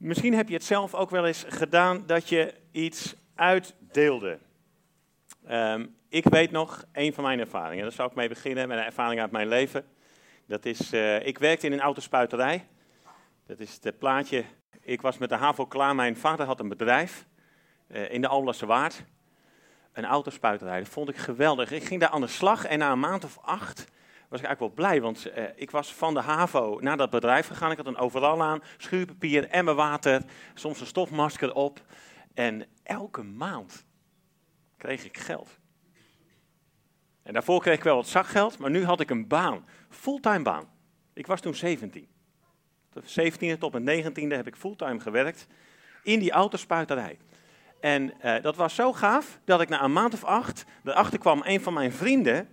Misschien heb je het zelf ook wel eens gedaan dat je iets uitdeelde. Ehm, ik weet nog een van mijn ervaringen. Daar zou ik mee beginnen met een ervaring uit mijn leven. Dat is, uh, ik werkte in een autospuiterij. Dat is het plaatje. Ik was met de HAVO klaar. Mijn vader had een bedrijf uh, in de Alberse Waard. Een autospuiterij. Dat vond ik geweldig. Ik ging daar aan de slag en na een maand of acht was ik eigenlijk wel blij, want uh, ik was van de HAVO naar dat bedrijf gegaan. Ik had een overal aan, schuurpapier, emmer water, soms een stofmasker op. En elke maand kreeg ik geld. En daarvoor kreeg ik wel wat zakgeld, maar nu had ik een baan, fulltime baan. Ik was toen 17. Van 17e tot mijn 19e heb ik fulltime gewerkt in die autospuiterij. En uh, dat was zo gaaf dat ik na een maand of acht erachter kwam, een van mijn vrienden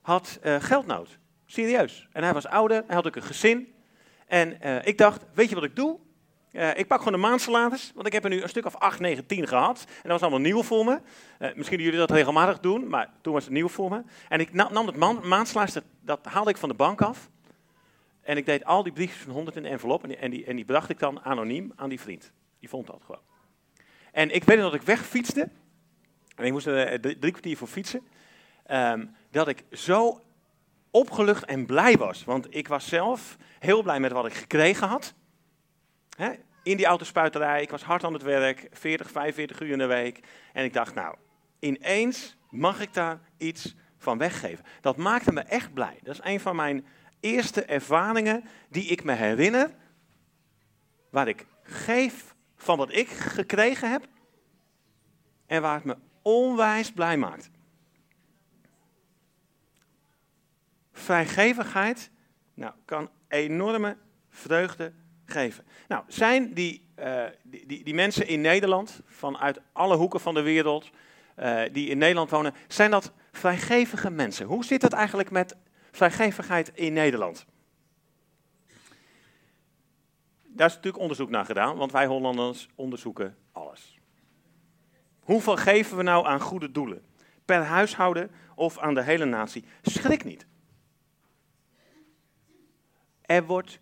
had uh, geldnood. Serieus. En hij was ouder, hij had ook een gezin. En uh, ik dacht, weet je wat ik doe? Uh, ik pak gewoon de maandsalaris, want ik heb er nu een stuk of 8, 9, 10 gehad. En dat was allemaal nieuw voor me. Uh, misschien jullie dat regelmatig doen, maar toen was het nieuw voor me. En ik nam het man, maandsalaris, dat, dat, haalde ik van de bank af. En ik deed al die briefjes van 100 in de envelop. En die, en, die, en die bracht ik dan anoniem aan die vriend. Die vond dat gewoon. En ik weet dat ik wegfietste. En ik moest er drie kwartier voor fietsen. Um, dat ik zo opgelucht en blij was. Want ik was zelf heel blij met wat ik gekregen had. He, in die autospuiterij, ik was hard aan het werk, 40, 45 uur in de week. En ik dacht, nou, ineens mag ik daar iets van weggeven. Dat maakte me echt blij. Dat is een van mijn eerste ervaringen die ik me herinner. Waar ik geef van wat ik gekregen heb. En waar het me onwijs blij maakt. Vrijgevigheid nou, kan enorme vreugde geven. Nou, zijn die, uh, die, die, die, mensen in Nederland, vanuit alle hoeken van de wereld, uh, die in Nederland wonen, zijn dat vrijgevige mensen? Hoe zit het eigenlijk met vrijgevigheid in Nederland? Daar is natuurlijk onderzoek naar gedaan, want wij Hollanders onderzoeken alles. Hoeveel geven we nou aan goede doelen? Per huishouden of aan de hele natie? Schrik niet. Er wordt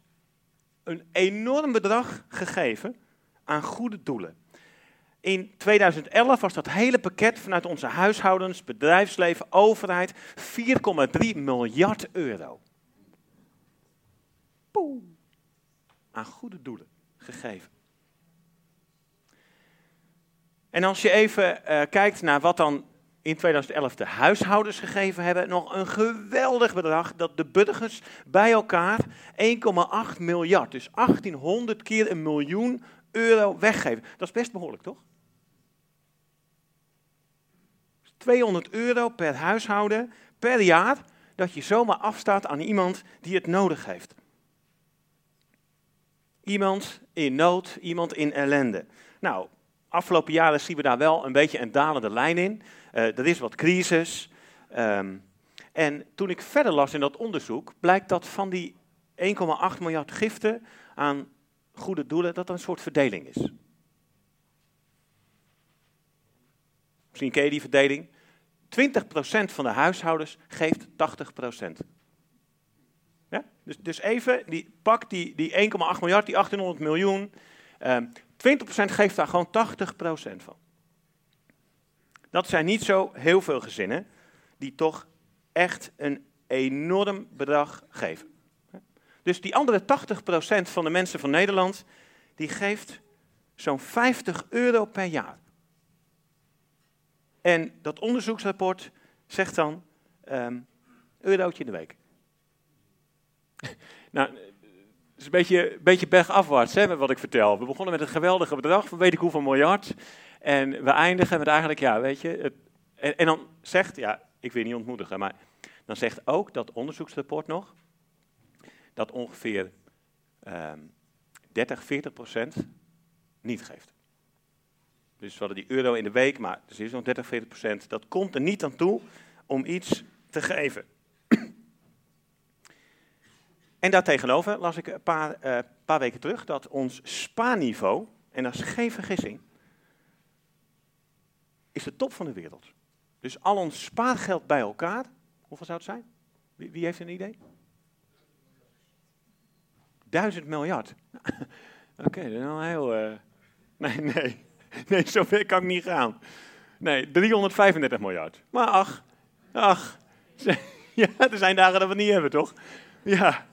een enorm bedrag gegeven aan goede doelen. In 2011 was dat hele pakket vanuit onze huishoudens, bedrijfsleven, overheid 4,3 miljard euro. Poeh, aan goede doelen gegeven. En als je even uh, kijkt naar wat dan in 2011 de huishoudens gegeven hebben, nog een geweldig bedrag dat de burgers bij elkaar 1,8 miljard, dus 1800 keer een miljoen euro weggeven. Dat is best behoorlijk, toch? 200 euro per huishouden per jaar dat je zomaar afstaat aan iemand die het nodig heeft. Iemand in nood, iemand in ellende. Nou, afgelopen jaren zien we daar wel een beetje een dalende lijn in. Uh, er is wat crisis. Um, en toen ik verder las in dat onderzoek, blijkt dat van die 1,8 miljard giften aan goede doelen, dat een soort verdeling is. Misschien ken je die verdeling. 20% van de huishoudens geeft 80%. Ja? Dus, dus even, die, pak die, die 1,8 miljard, die 1800 miljoen. Um, 20% geeft daar gewoon 80% van. Dat zijn niet zo heel veel gezinnen die toch echt een enorm bedrag geven. Dus die andere 80% van de mensen van Nederland, die geeft zo'n 50 euro per jaar. En dat onderzoeksrapport zegt dan um, eurotje in de week. nou, is een beetje, beetje bergafwaarts hè, wat ik vertel. We begonnen met een geweldige bedrag van weet ik hoeveel miljard. En we eindigen met eigenlijk, ja, weet je. Het, en, dan zegt, ja, ik wil niet ontmoedigen, maar dan zegt ook dat onderzoeksrapport nog. dat ongeveer um, 30, 40 procent niet geeft. Dus we hadden die euro in de week, maar er is nog 30, 40 procent. Dat komt er niet aan toe om iets te geven. En daartegenover las ik een paar, uh, paar weken terug dat ons spaarniveau, en dat is geen vergissing, is de top van de wereld. Dus al ons spaargeld bij elkaar, hoeveel zou het zijn? Wie, wie heeft een idee? Duizend miljard. Oké, dat is wel heel... Uh... Nee, nee. Nee, zover kan ik niet gaan. Nee, 335 miljard. Maar ach, ach. Ja, er zijn dagen dat we het niet hebben, toch? Ja.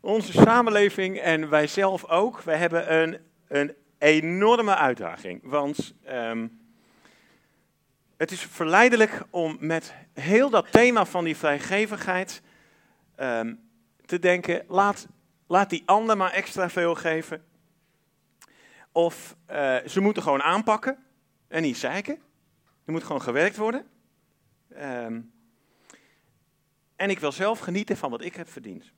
Onze samenleving en wij zelf ook, wij hebben een, een enorme uitdaging. Want um, het is verleidelijk om met heel dat thema van die vrijgevigheid um, te denken, laat, laat die ander maar extra veel geven. Of uh, ze moeten gewoon aanpakken en niet zeiken. Er moet gewoon gewerkt worden. Um, en ik wil zelf genieten van wat ik heb verdiend.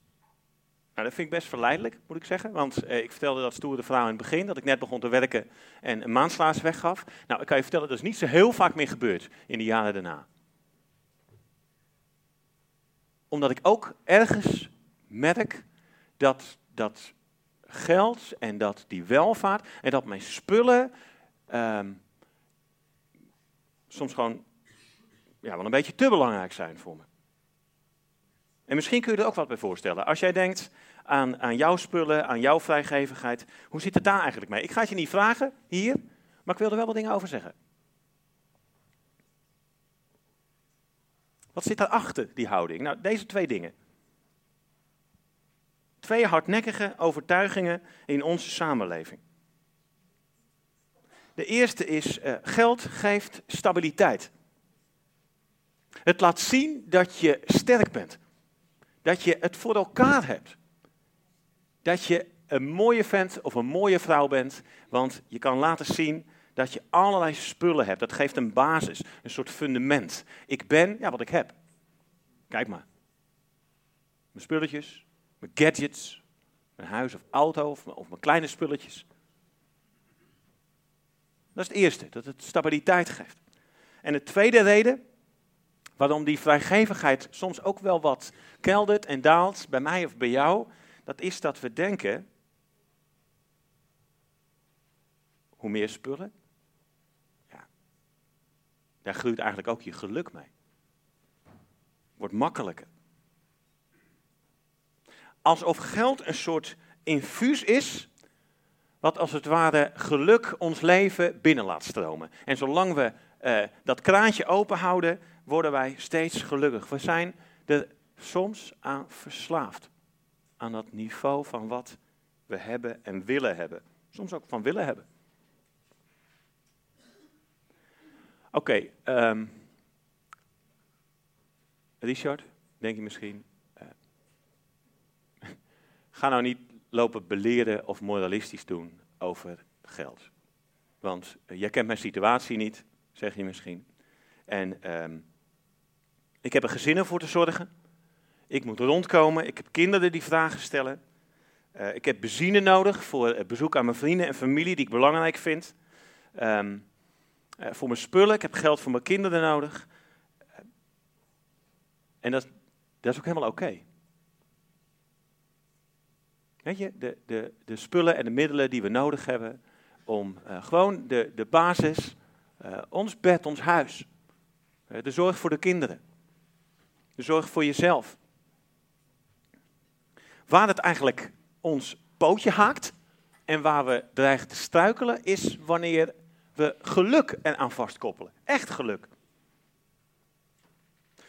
Nou, dat vind ik best verleidelijk, moet ik zeggen. Want eh, ik vertelde dat stoere verhaal in het begin, dat ik net begon te werken en een maandslaas weggaf. Nou, ik kan je vertellen, dat is niet zo heel vaak meer gebeurd in de jaren daarna. Omdat ik ook ergens merk dat, dat geld en dat die welvaart en dat mijn spullen ehm, soms gewoon ja, wel een beetje te belangrijk zijn voor me. En misschien kun je er ook wat bij voorstellen. Als jij denkt aan, aan jouw spullen, aan jouw vrijgevigheid, hoe zit het daar eigenlijk mee? Ik ga het je niet vragen hier, maar ik wil er wel wat dingen over zeggen. Wat zit daarachter, die houding? Nou, deze twee dingen. Twee hardnekkige overtuigingen in onze samenleving. De eerste is, uh, geld geeft stabiliteit. Het laat zien dat je sterk bent. Dat je het voor elkaar hebt. Dat je een mooie vent of een mooie vrouw bent, want je kan laten zien dat je allerlei spullen hebt. Dat geeft een basis, een soort fundament. Ik ben ja, wat ik heb. Kijk maar. Mijn spulletjes, mijn gadgets, mijn huis of auto of, of mijn kleine spulletjes. Dat is het eerste, dat het stabiliteit geeft. En de tweede reden waarom die vrijgevigheid soms ook wel wat keldert en daalt, bij mij of bij jou, dat is dat we denken, hoe meer spullen, ja, daar groeit eigenlijk ook je geluk mee. Wordt makkelijker. Alsof geld een soort infuus is, wat als het ware geluk ons leven binnen laat stromen. En zolang we uh, dat kraantje open houden, worden wij steeds gelukkig. We zijn er soms aan verslaafd. Aan dat niveau van wat we hebben en willen hebben. Soms ook van willen hebben. Oké, um, Richard, denk je misschien. Uh, ga nou niet lopen beleren of moralistisch doen over geld. Want uh, jij kent mijn situatie niet, zeg je misschien. En um, ik heb er gezinnen voor te zorgen. Ik moet rondkomen. Ik heb kinderen die vragen stellen. Uh, ik heb benzine nodig voor het bezoek aan mijn vrienden en familie die ik belangrijk vind. Um, uh, voor mijn spullen. Ik heb geld voor mijn kinderen nodig. Uh, en dat, dat is ook helemaal oké. Weet je, de, de, de spullen en de middelen die we nodig hebben om gewoon de, de basis, ons bed, ons huis, de zorg voor de kinderen, zorg voor jezelf. Waar het eigenlijk ons pootje haakt en waar we dreigen te struikelen, is wanneer we geluk eraan vastkoppelen. Echt geluk.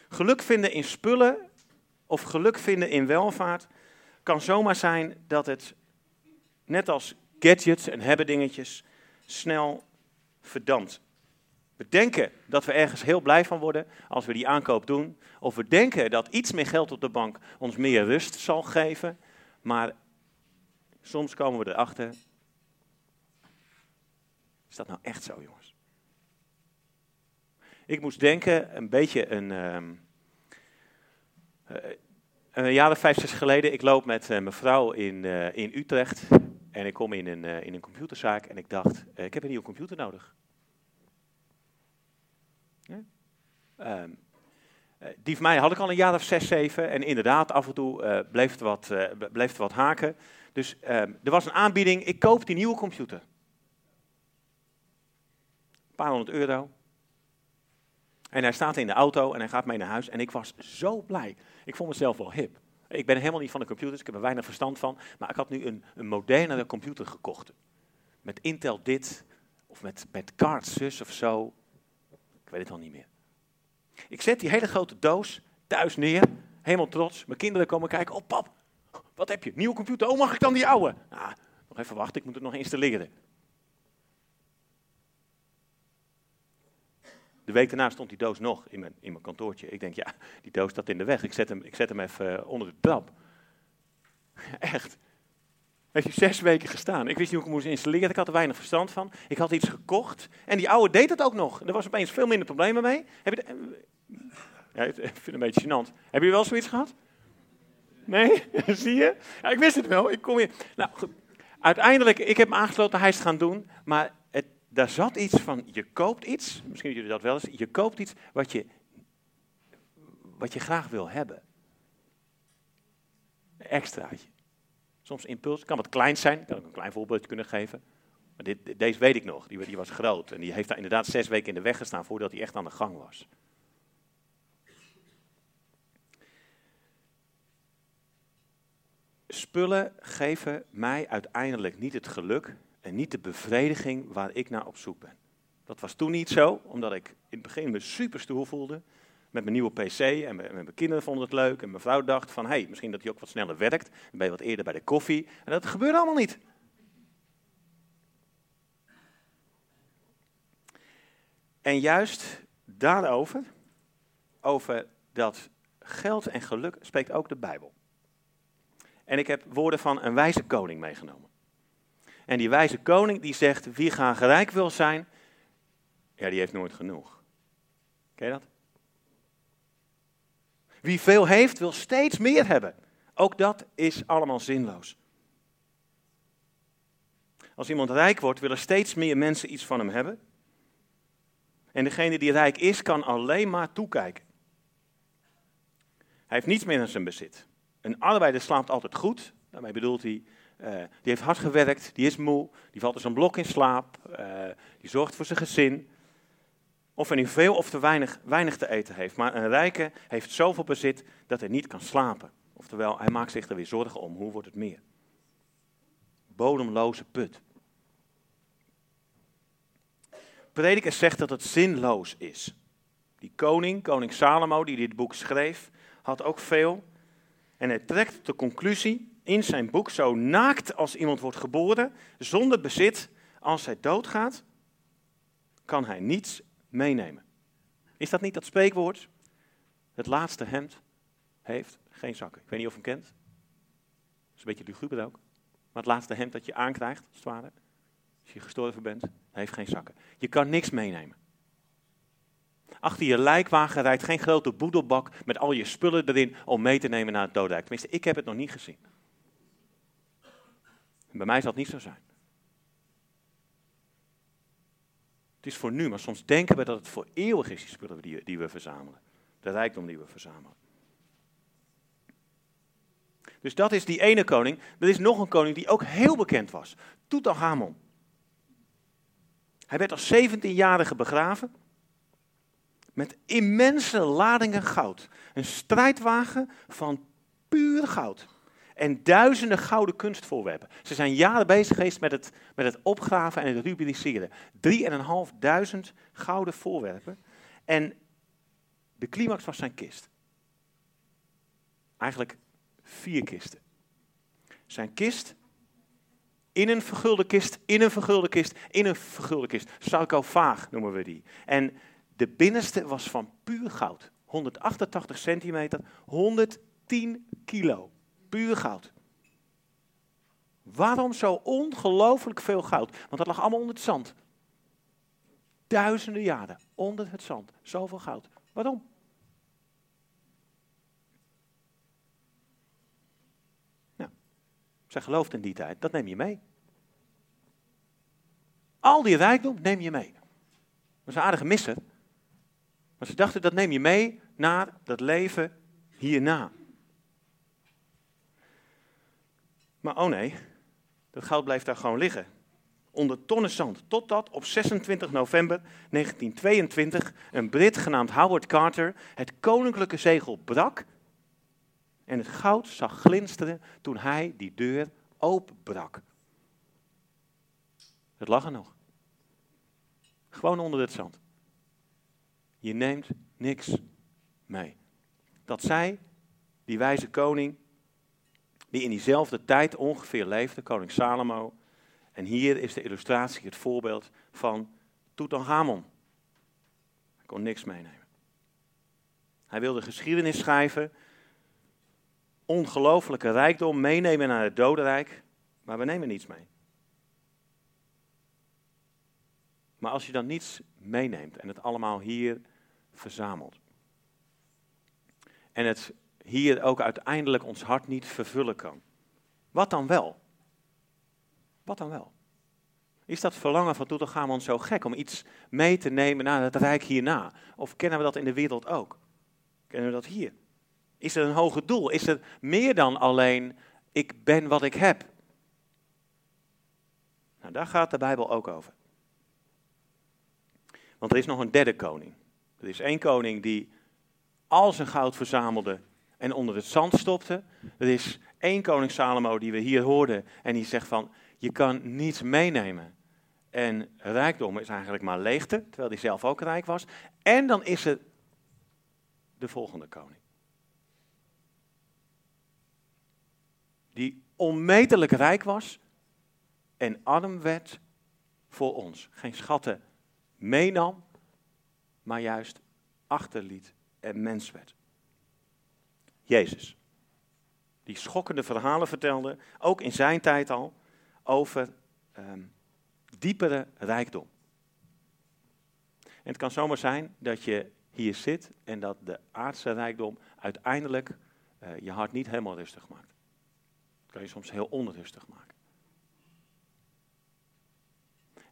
Geluk vinden in spullen of geluk vinden in welvaart kan zomaar zijn dat het, net als gadgets en hebben dingetjes, snel verdampt. We denken dat we ergens heel blij van worden als we die aankoop doen. Of we denken dat iets meer geld op de bank ons meer rust zal geven. Maar soms komen we erachter. Is dat nou echt zo, jongens? Ik moest denken, een beetje een. Um, een jaar of vijf, zes geleden. Ik loop met uh, mijn vrouw in, uh, in Utrecht. En ik kom in een, uh, in een computerzaak en ik dacht: ik heb een nieuwe computer nodig. Um, die van mij had ik al een jaar of zes, zeven. En inderdaad, af en toe uh, bleef, het wat, uh, bleef het wat haken. Dus um, er was een aanbieding, ik koop die nieuwe computer. Een paar honderd euro. En hij staat in de auto en hij gaat mee naar huis. En ik was zo blij. Ik vond mezelf wel hip. Ik ben helemaal niet van de computers, ik heb er weinig verstand van. Maar ik had nu een, een modernere computer gekocht. Met Intel dit, of met, met Card zus of zo. Weet het al niet meer. Ik zet die hele grote doos thuis neer, helemaal trots. Mijn kinderen komen kijken. Oh pap, wat heb je? Nieuwe computer? Oh, mag ik dan die oude? Nou, nog even wachten, ik moet het nog installeren. De week daarna stond die doos nog in mijn, in mijn kantoortje. Ik denk, ja, die doos staat in de weg. Ik zet hem, ik zet hem even eh, onder de trap. Echt. Heeft hij zes weken gestaan. Ik wist niet hoe ik moest installeren. Ik had er weinig verstand van. Ik had iets gekocht. En die oude deed het ook nog. Er was opeens veel minder problemen mee. Heb je ja, ik vind het een beetje gênant. Hebben jullie wel zoiets gehad? Nee? Zie je? Ja, ik wist het wel. Ik kom weer. Nou. Uiteindelijk, ik heb me aangesloten, hij is het gaan doen. Maar het, daar zat iets van, je koopt iets. Misschien jullie dat wel eens. Je koopt iets wat je, wat je graag wil hebben. Extraatje. Soms impuls. Kan wat klein zijn. Ik kan ook een klein voorbeeldje kunnen geven. Maar dit, deze weet ik nog. Die, die was groot. En die heeft daar inderdaad zes weken in de weg gestaan voordat hij echt aan de gang was. Spullen geven mij uiteindelijk niet het geluk en niet de bevrediging waar ik naar op zoek ben. Dat was toen niet zo, omdat ik in het begin me super stoer voelde met mijn nieuwe PC en mijn, mijn kinderen vonden het leuk en mijn vrouw dacht van, hé, hey, misschien dat hij ook wat sneller werkt, dan ben je wat eerder bij de koffie. En dat gebeurde allemaal niet. En juist daarover, over dat geld en geluk, spreekt ook de Bijbel. En ik heb woorden van een wijze koning meegenomen. En die wijze koning die zegt, wie graag rijk wil zijn, ja, die heeft nooit genoeg. Ken je dat? Wie veel heeft, wil steeds meer hebben. Ook dat is allemaal zinloos. Als iemand rijk wordt, willen steeds meer mensen iets van hem hebben. En degene die rijk is, kan alleen maar toekijken. Hij heeft niets meer in zijn bezit. Een arbeider slaapt altijd goed. Daarmee bedoelt hij, uh, die heeft hard gewerkt, die is moe, die valt dus een blok in slaap, uh, die zorgt voor zijn gezin. Of hij nu veel of te weinig, weinig te eten heeft. Maar een rijke heeft zoveel bezit dat hij niet kan slapen. Oftewel, hij maakt zich er weer zorgen om. Hoe wordt het meer? Bodemloze put. Prediker zegt dat het zinloos is. Die koning, koning Salomo, die dit boek schreef, had ook veel. En hij trekt de conclusie in zijn boek, zo naakt als iemand wordt geboren, zonder bezit, als hij doodgaat, kan hij niets meenemen. Is dat niet dat spreekwoord? Het laatste hemd heeft geen zakken. Ik weet niet of je hem kent. Dat is een beetje luguber ook. Maar het laatste hemd dat je aankrijgt, als het ware, als je gestorven bent, heeft geen zakken. Je kan niks meenemen. Achter je lijkwagen rijdt geen grote boedelbak met al je spullen erin om mee te nemen naar het doodrijk. Tenminste, ik heb het nog niet gezien. bij mij zal het niet zo zijn. Het is voor nu, maar soms denken we dat het voor eeuwig is, die spullen die, die we verzamelen. De rijkdom die we verzamelen. Dus dat is die ene koning. Er is nog een koning die ook heel bekend was. Tutankhamon. Hij werd als 17-jarige begraven met immense ladingen goud. Een strijdwagen van puur goud. En duizenden gouden kunstvoorwerpen. Ze zijn jaren bezig geweest met het, met het opgraven en het rubriceren. Drieënhalfduizend gouden voorwerpen. En de climax was zijn kist. Eigenlijk vier kisten. Zijn kist, in een vergulde kist, in een vergulde kist, in een vergulde kist. Sarcofaag noemen we die. En de binnenste was van puur goud. 188 centimeter, 110 kilo. Puur goud. Waarom zo ongelooflijk veel goud? Want dat lag allemaal onder het zand. Duizenden jaren onder het zand. Zoveel goud. Waarom? Nou, zij geloofde in die tijd, dat neem je mee. Al die rijkdom neem je mee. Dat is een aardige misser. Maar ze dachten, dat neem je mee naar dat leven hierna. Maar oh nee, dat goud blijft daar gewoon liggen. Onder tonnen zand. Totdat op 26 november 1922 een Brit genaamd Howard Carter het koninklijke zegel brak En het goud zag glinsteren toen hij die deur openbrak. Het lag er nog. Gewoon onder het zand. Je neemt niks mee. Dat zij, die wijze koning, die in diezelfde tijd ongeveer leefde, koning Salomo. En hier is de illustratie, het voorbeeld van Tutankhamon. Hij kon niks meenemen. Hij wilde geschiedenis schrijven, ongelooflijke rijkdom meenemen naar het dodenrijk, maar we nemen niets mee. Maar als je dan niets meeneemt en het allemaal hier verzamelt. En het hier ook uiteindelijk ons hart niet vervullen kan. Wat dan wel? Wat dan wel? Is dat verlangen van Toetelgamon zo gek om iets mee te nemen naar het rijk hierna? Of kennen we dat in de wereld ook? Kennen we dat hier? Is er een hoger doel? Is er meer dan alleen ik ben wat ik heb? Nou, daar gaat de Bijbel ook over. Want er is nog een derde koning. Er is één koning die al zijn goud verzamelde en onder het zand stopte. Er is één koning Salomo die we hier hoorden en die zegt van, je kan niets meenemen. En rijkdom is eigenlijk maar leegte, terwijl hij zelf ook rijk was. En dan is er de volgende koning. Die onmetelijk rijk was en arm werd voor ons. Geen schatten meenam, maar juist achterliet en mens werd. Jezus. Die schokkende verhalen vertelde, ook in zijn tijd al, over um, diepere rijkdom. En het kan zomaar zijn dat je hier zit en dat de aardse rijkdom uiteindelijk uh, je hart niet helemaal rustig maakt. Dat kan je soms heel onrustig maken.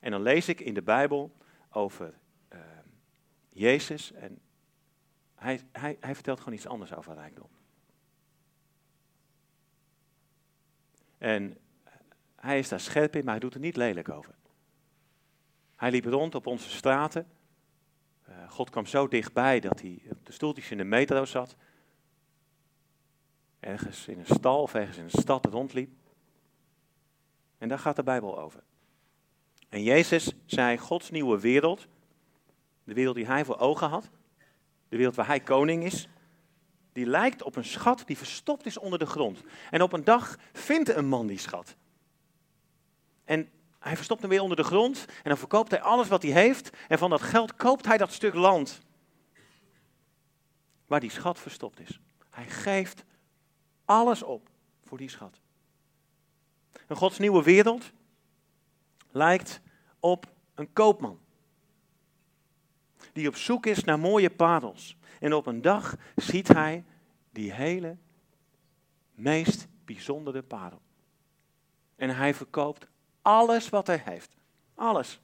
En dan lees ik in de Bijbel over uh, Jezus en hij, hij, hij vertelt gewoon iets anders over rijkdom. En hij is daar scherp in, maar hij doet er niet lelijk over. Hij liep rond op onze straten. Uh, God kwam zo dichtbij dat hij op de stoeltjes in de metro zat. Ergens in een stal of ergens in een stad rondliep. En daar gaat de Bijbel over. En Jezus zei: Gods nieuwe wereld, de wereld die hij voor ogen had, de wereld waar hij koning is, die lijkt op een schat die verstopt is onder de grond. En op een dag vindt een man die schat. En hij verstopt hem weer onder de grond en dan verkoopt hij alles wat hij heeft. En van dat geld koopt hij dat stuk land waar die schat verstopt is. Hij geeft alles op voor die schat. Een Gods nieuwe wereld lijkt op een koopman die op zoek is naar mooie parels. En op een dag ziet hij die hele, meest bijzondere parel. En hij verkoopt alles wat hij heeft. Alles.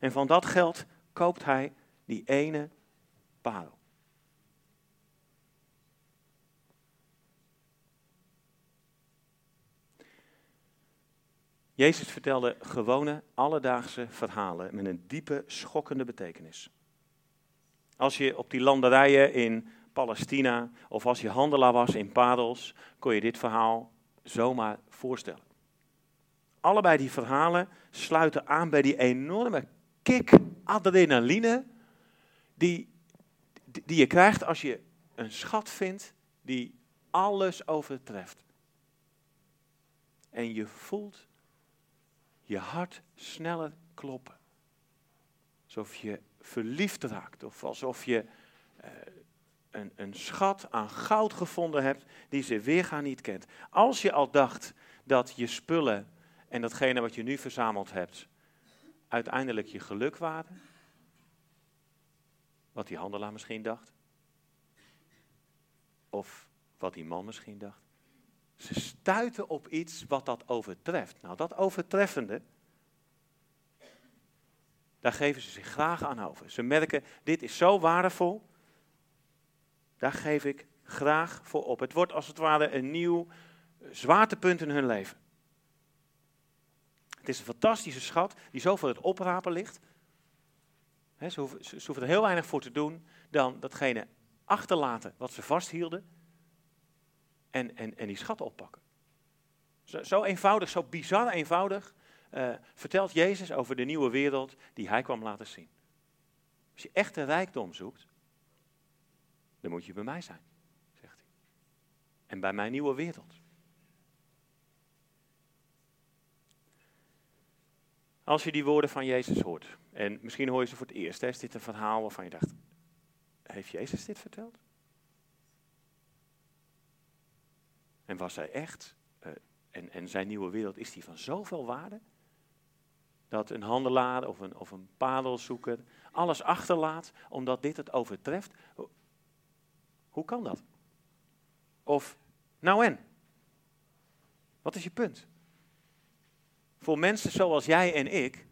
En van dat geld koopt hij die ene parel. Jezus vertelde gewone, alledaagse verhalen met een diepe, schokkende betekenis. Als je op die landerijen in Palestina of als je handelaar was in Parels, kon je dit verhaal zomaar voorstellen. Allebei die verhalen sluiten aan bij die enorme kick adrenaline die, die je krijgt als je een schat vindt die alles overtreft. En je voelt je hart sneller kloppen. Alsof je verliefd raakt. Of alsof je uh, een, een schat aan goud gevonden hebt die ze weergaan niet kent. Als je al dacht dat je spullen en datgene wat je nu verzameld hebt uiteindelijk je geluk waren. Wat die handelaar misschien dacht. Of wat die man misschien dacht. Ze stuiten op iets wat dat overtreft. Nou, dat overtreffende, daar geven ze zich graag aan over. Ze merken, dit is zo waardevol, daar geef ik graag voor op. Het wordt als het ware een nieuw zwaartepunt in hun leven. Het is een fantastische schat die zo voor het oprapen ligt. ze, hoeven, ze hoeven er heel weinig voor te doen dan datgene achterlaten wat ze vasthielden. en, en, en die schat oppakken. Zo, zo eenvoudig, zo bizar eenvoudig uh, vertelt Jezus over de nieuwe wereld die hij kwam laten zien. Als je echte rijkdom zoekt, dan moet je bij mij zijn, zegt hij. En bij mijn nieuwe wereld. Als je die woorden van Jezus hoort, en misschien hoor je ze voor het eerst, is dit een verhaal waarvan je dacht, heeft Jezus dit verteld? En was hij echt, uh, en, en zijn nieuwe wereld, is die van zoveel waarde? Dat een handelaar of een, of een padelzoeker alles achterlaat omdat dit het overtreft. Hoe kan dat? Of, nou en? Wat is je punt? Voor mensen zoals jij en ik,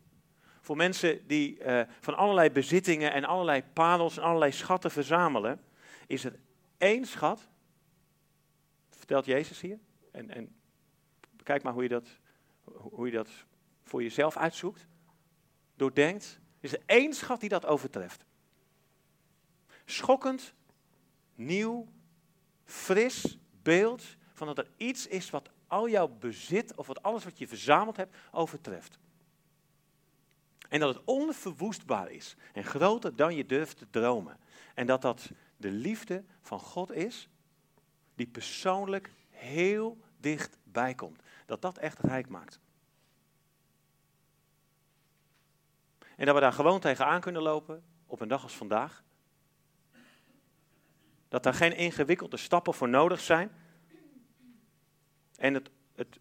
voor mensen die uh, van allerlei bezittingen en allerlei parels en allerlei schatten verzamelen, is er één schat, vertelt Jezus hier, en, en kijk maar hoe je, dat, hoe je dat voor jezelf uitzoekt, doordenkt, is er één schat die dat overtreft. Schokkend, nieuw, fris beeld van dat er iets is wat al jouw bezit of wat alles wat je verzameld hebt overtreft. En dat het onverwoestbaar is en groter dan je durft te dromen. En dat dat de liefde van God is, die persoonlijk heel dichtbij komt. Dat dat echt rijk maakt. En dat we daar gewoon tegenaan kunnen lopen op een dag als vandaag. Dat daar geen ingewikkelde stappen voor nodig zijn. En het, het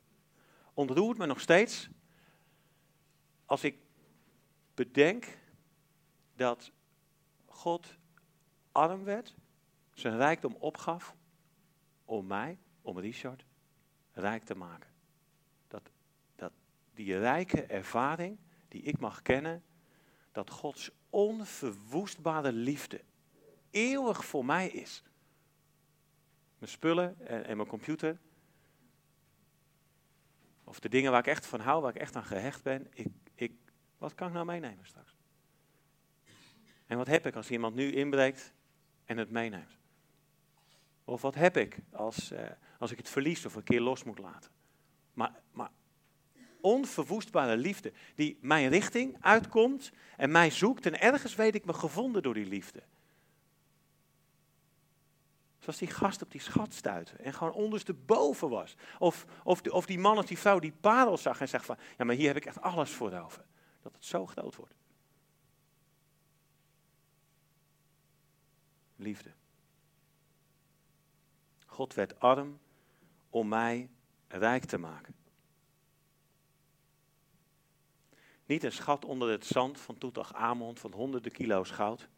ontroert me nog steeds als ik bedenk dat God arm werd, zijn rijkdom opgaf om mij, om Richard, rijk te maken. Dat, dat die rijke ervaring die ik mag kennen, dat Gods onverwoestbare liefde eeuwig voor mij is. Mijn spullen en, mijn computer, of de dingen waar ik echt van hou, waar ik echt aan gehecht ben, ik, ik, wat kan ik nou meenemen straks? En wat heb ik als iemand nu inbreekt en het meeneemt? Of wat heb ik als, eh, als ik het verlies of een keer los moet laten? Maar, maar onverwoestbare liefde die mijn richting uitkomt en mij zoekt en ergens weet ik me gevonden door die liefde. Zoals die gast op die schat stuitte en gewoon ondersteboven was. Of, of, of die man of die vrouw die parel zag en zegt van, ja maar hier heb ik echt alles voor over. Dat het zo groot wordt. Liefde. God werd arm om mij rijk te maken. Niet een schat onder het zand van Toetach Amond van honderden kilo's goud.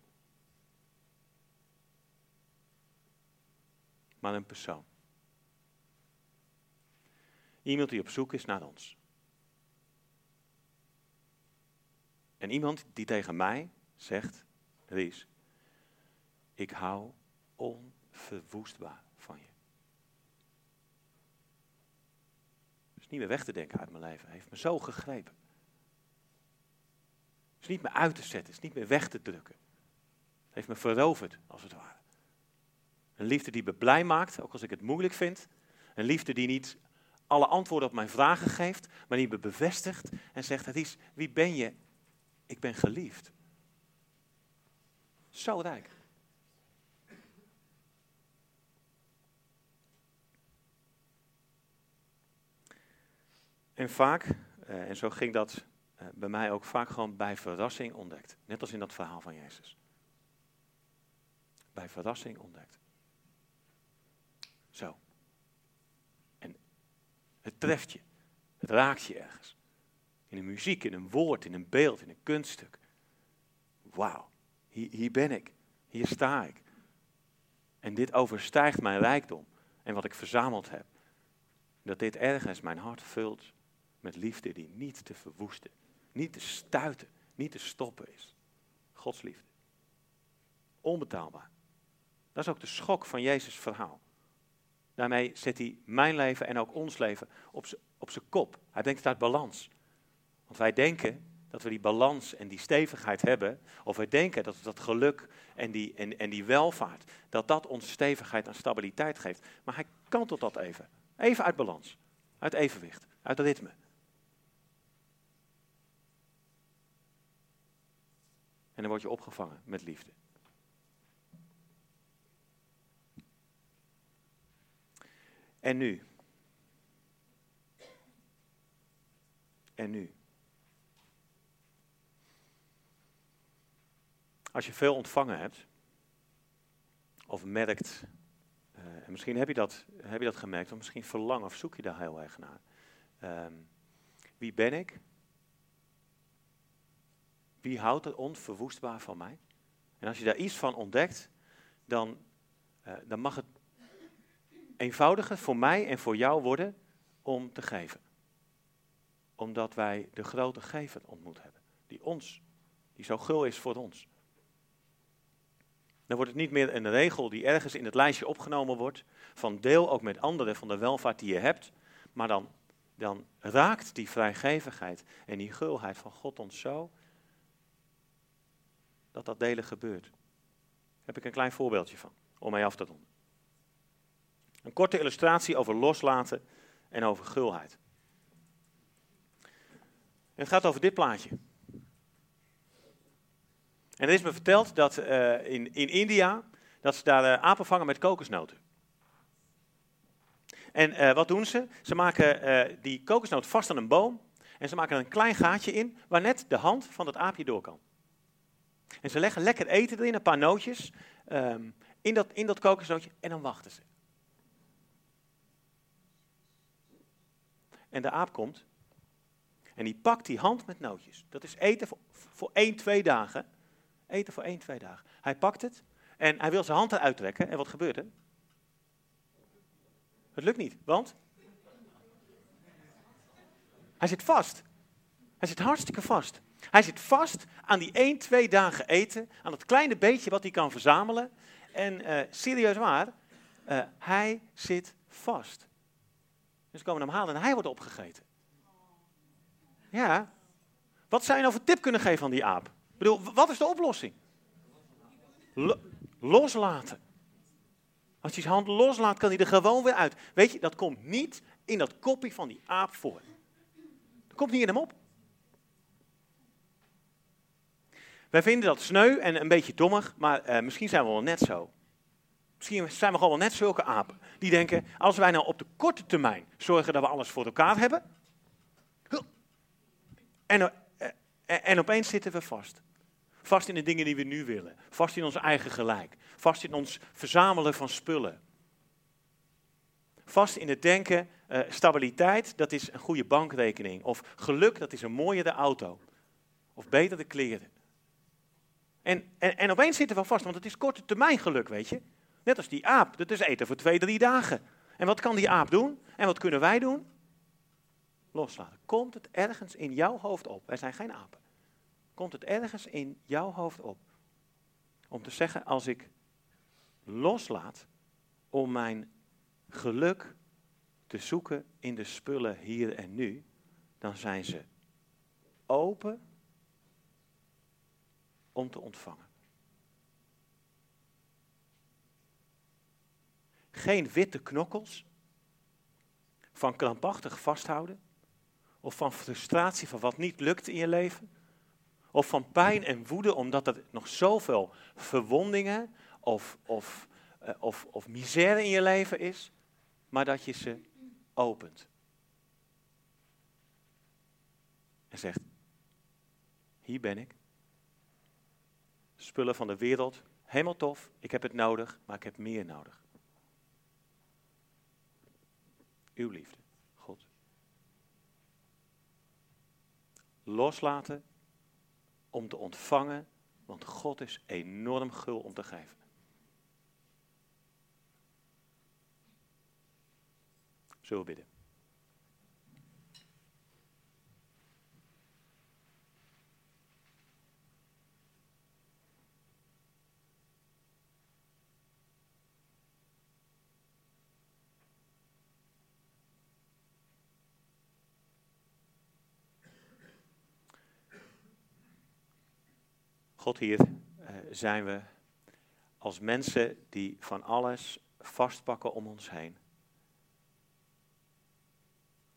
Maar een persoon. Iemand die op zoek is naar ons. En iemand die tegen mij zegt, Ries, ik hou onverwoestbaar van je. Het is niet meer weg te denken uit mijn leven. Hij heeft me zo gegrepen is niet meer uit te zetten, is niet meer weg te drukken. Het heeft me veroverd, als het ware. Een liefde die me blij maakt, ook als ik het moeilijk vind. Een liefde die niet alle antwoorden op mijn vragen geeft, maar die me bevestigt en zegt: Het is, wie ben je? Ik ben geliefd. Zo rijk. En vaak, eh, en zo ging dat bij mij ook vaak gewoon bij verrassing ontdekt. Net als in dat verhaal van Jezus. Bij verrassing ontdekt. Zo. En het treft je. Het raakt je ergens. In een muziek, in een woord, in een beeld, in een kunststuk. Wauw, hier, hier ben ik. Hier sta ik. En dit overstijgt mijn rijkdom en wat ik verzameld heb. Dat dit ergens mijn hart vult met liefde die niet te verwoesten niet te stuiten, niet te stoppen is. Gods liefde. Onbetaalbaar. Dat is ook de schok van Jezus' verhaal. Daarmee zet hij mijn leven en ook ons leven op zijn kop. Hij brengt het uit balans. Want wij denken dat we die balans en die stevigheid hebben, of we denken dat dat geluk en die, en, en die welvaart, dat dat ons stevigheid en stabiliteit geeft. Maar hij kantelt dat even. Even uit balans, uit evenwicht, uit ritme. Dan word je opgevangen met liefde. En nu? En nu? Als je veel ontvangen hebt, of merkt, uh, en misschien heb je, dat, heb je dat gemerkt, of misschien verlang of zoek je daar heel erg naar. Ehm, wie ben ik? Wie houdt het onverwoestbaar van mij? En als je daar iets van ontdekt, dan, uh, dan mag het eenvoudiger voor mij en voor jou worden om te geven. Omdat wij de grote gever ontmoet hebben, die ons, die zo gul is voor ons. Dan wordt het niet meer een regel die ergens in het lijstje opgenomen wordt, van deel ook met anderen van de welvaart die je hebt, maar dan, dan raakt die vrijgevigheid en die gulheid van God ons zo, dat dat delen gebeurt. Daar heb ik een klein voorbeeldje van, om mij af te doen. Een korte illustratie over loslaten en over gulheid. het gaat over dit plaatje. En er is me verteld dat uh, in, in India, dat ze daar uh, apen vangen met kokosnoten. En uh, wat doen ze? Ze maken die kokosnoot vast aan een boom en ze maken er een klein gaatje in waar net de hand van dat aapje door kan. En ze leggen lekker eten erin, een paar nootjes, um, in, dat, in dat kokosnootje en dan wachten ze. En de aap komt en die pakt die hand met nootjes. Dat is eten voor, voor één, twee dagen. Eten voor één, twee dagen. Hij pakt het en hij wil zijn hand eruit trekken. En wat gebeurt er? Het lukt niet, want hij zit vast. Hij zit hartstikke vast. Hij zit vast aan die één, twee dagen eten, aan dat kleine beetje wat hij kan verzamelen. En uh, serieus waar, uh, hij zit vast. Dus komen hem halen en hij wordt opgegeten. Ja. Wat zou je nou voor tip kunnen geven aan die aap? Ik bedoel, wat is de oplossing? loslaten. Als hij zijn hand loslaat, kan hij er gewoon weer uit. Weet je, dat komt niet in dat kopje van die aap voor. Dat komt niet in hem op. Wij vinden dat sneu en een beetje dommig, maar uh, misschien zijn we wel net zo. Misschien zijn we gewoon wel net zulke apen. Die denken, als wij nou op de korte termijn zorgen dat we alles voor elkaar hebben. En, eh, en opeens zitten we vast. Vast in de dingen die we nu willen. Vast in ons eigen gelijk. Vast in ons verzamelen van spullen. Vast in het denken, stabiliteit, dat is een goede bankrekening. Of geluk, dat is een mooiere auto. Of betere kleren. En, en, en opeens zitten we vast, want het is korte termijn geluk, weet je. Net als die aap, dat is eten voor twee, drie dagen. En wat kan die aap doen? En wat kunnen wij doen? Loslaten. Komt het ergens in jouw hoofd op? Wij zijn geen apen. Komt het ergens in jouw hoofd op? Om te zeggen, als ik loslaat om mijn geluk te zoeken in de spullen hier en nu, dan zijn ze open om te ontvangen. Geen witte knokkels van krampachtig vasthouden of van frustratie van wat niet lukt in je leven. Of van pijn en woede omdat er nog zoveel verwondingen of, of, uh, of, of misère in je leven is, maar dat je ze opent. En zegt, hier ben ik. Spullen van de wereld, helemaal tof, ik heb het nodig, maar ik heb meer nodig. Uw liefde, God. Loslaten om te ontvangen, want God is enorm gul om te geven. Zullen we bidden? God, hier uh, zijn we als mensen die van alles vastpakken om ons heen.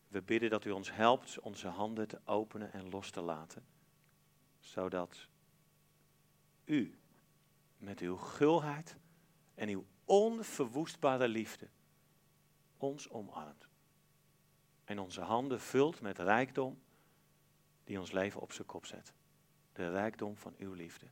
We bidden dat u ons helpt onze handen te openen en los te laten, zodat u met uw gulheid en uw onverwoestbare liefde ons omarmt. En onze handen vult met rijkdom die ons leven op zijn kop zet. De rijkdom van uw liefde.